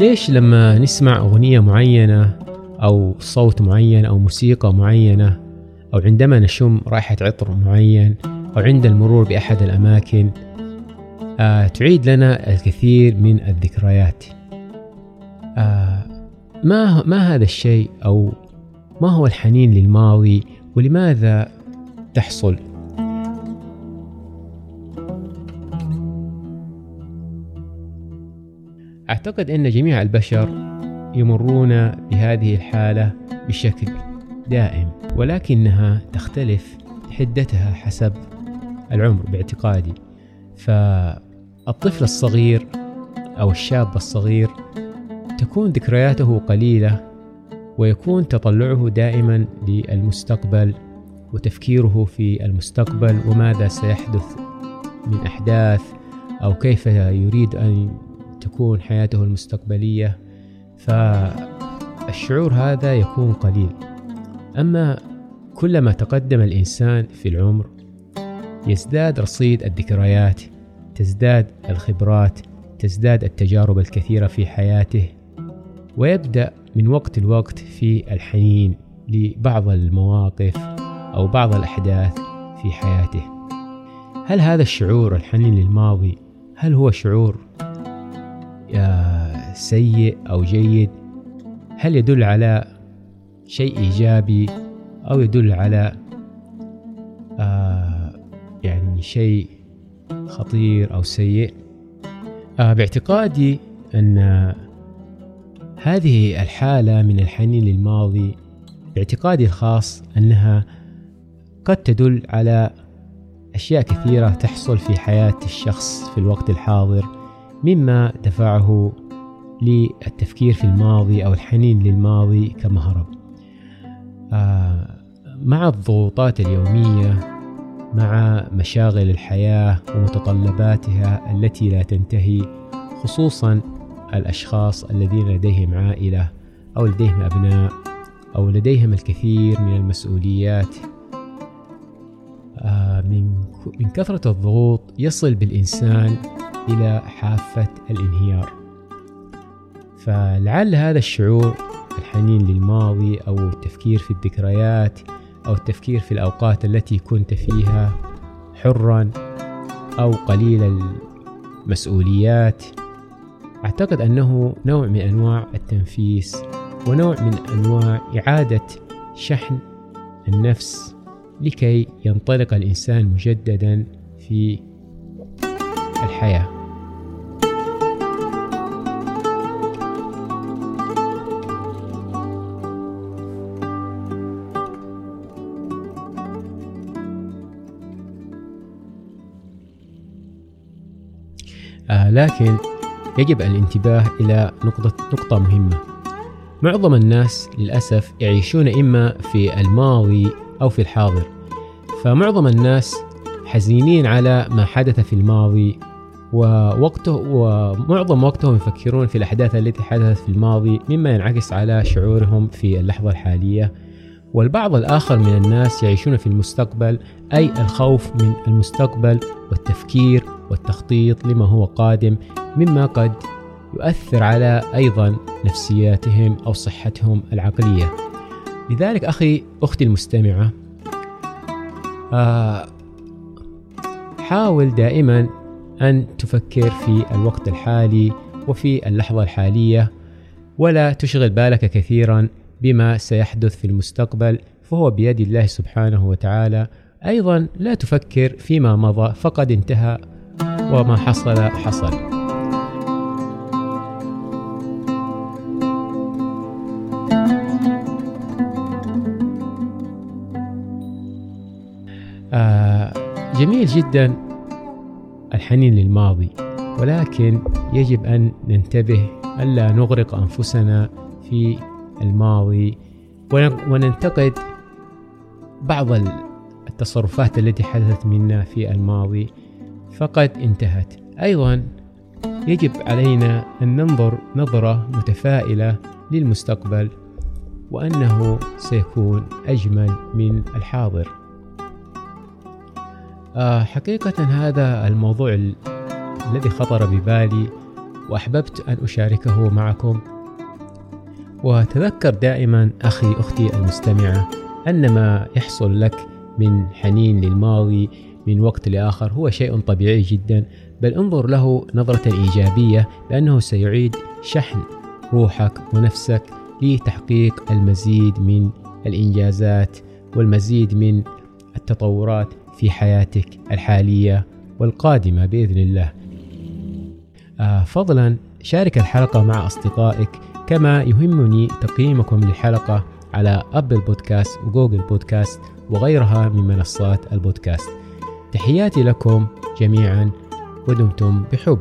ليش لما نسمع أغنية معينة أو صوت معين أو موسيقى معينة أو عندما نشم رائحة عطر معين أو عند المرور بأحد الأماكن آه تعيد لنا الكثير من الذكريات. آه ما ما هذا الشيء أو ما هو الحنين للماضي ولماذا تحصل أعتقد أن جميع البشر يمرون بهذه الحالة بشكل دائم ولكنها تختلف حدتها حسب العمر باعتقادي. فالطفل الصغير أو الشاب الصغير تكون ذكرياته قليلة ويكون تطلعه دائما للمستقبل وتفكيره في المستقبل وماذا سيحدث من أحداث أو كيف يريد أن تكون حياته المستقبلية فالشعور هذا يكون قليل. أما كلما تقدم الإنسان في العمر يزداد رصيد الذكريات تزداد الخبرات تزداد التجارب الكثيرة في حياته ويبدأ من وقت لوقت في الحنين لبعض المواقف أو بعض الأحداث في حياته. هل هذا الشعور الحنين للماضي هل هو شعور سيء أو جيد هل يدل على شيء إيجابي أو يدل على آه يعني شيء خطير أو سيء؟ آه باعتقادي أن هذه الحالة من الحنين للماضي باعتقادي الخاص أنها قد تدل على أشياء كثيرة تحصل في حياة الشخص في الوقت الحاضر. مما دفعه للتفكير في الماضي أو الحنين للماضي كمهرب آه مع الضغوطات اليومية مع مشاغل الحياة ومتطلباتها التي لا تنتهي خصوصا الأشخاص الذين لديهم عائلة أو لديهم أبناء أو لديهم الكثير من المسؤوليات آه من من كثرة الضغوط يصل بالإنسان إلى حافة الانهيار. فلعل هذا الشعور الحنين للماضي أو التفكير في الذكريات أو التفكير في الأوقات التي كنت فيها حرا أو قليل المسؤوليات أعتقد أنه نوع من أنواع التنفيس ونوع من أنواع إعادة شحن النفس لكي ينطلق الإنسان مجددا في الحياة. آه لكن يجب الانتباه إلى نقطة, نقطة مهمة. معظم الناس للأسف يعيشون إما في الماضي أو في الحاضر فمعظم الناس حزينين على ما حدث في الماضي ووقته ومعظم وقتهم يفكرون في الأحداث التي حدثت في الماضي مما ينعكس على شعورهم في اللحظة الحالية. والبعض الآخر من الناس يعيشون في المستقبل أي الخوف من المستقبل والتفكير والتخطيط لما هو قادم مما قد يؤثر على أيضا نفسياتهم أو صحتهم العقلية. لذلك أخي أختي المستمعة آه حاول دائما أن تفكر في الوقت الحالي وفي اللحظة الحالية ولا تشغل بالك كثيرا بما سيحدث في المستقبل. فهو بيد الله سبحانه وتعالى. أيضا لا تفكر فيما مضى فقد انتهى وما حصل حصل. آه جميل جدا. الحنين للماضي ولكن يجب أن ننتبه الا نغرق أنفسنا في الماضي وننتقد بعض التصرفات التي حدثت منا في الماضي فقد انتهت. أيضا يجب علينا أن ننظر نظرة متفائلة للمستقبل وأنه سيكون أجمل من الحاضر. حقيقة هذا الموضوع الذي خطر ببالي وأحببت أن أشاركه معكم. وتذكر دائما أخي أختي المستمعة أن ما يحصل لك من حنين للماضي من وقت لآخر هو شيء طبيعي جدا بل انظر له نظرة إيجابية لأنه سيعيد شحن روحك ونفسك لتحقيق المزيد من الإنجازات والمزيد من التطورات. في حياتك الحالية والقادمة بإذن الله. آه فضلا شارك الحلقة مع أصدقائك كما يهمني تقييمكم للحلقة على أبل بودكاست وجوجل بودكاست وغيرها من منصات البودكاست. تحياتي لكم جميعا ودمتم بحب.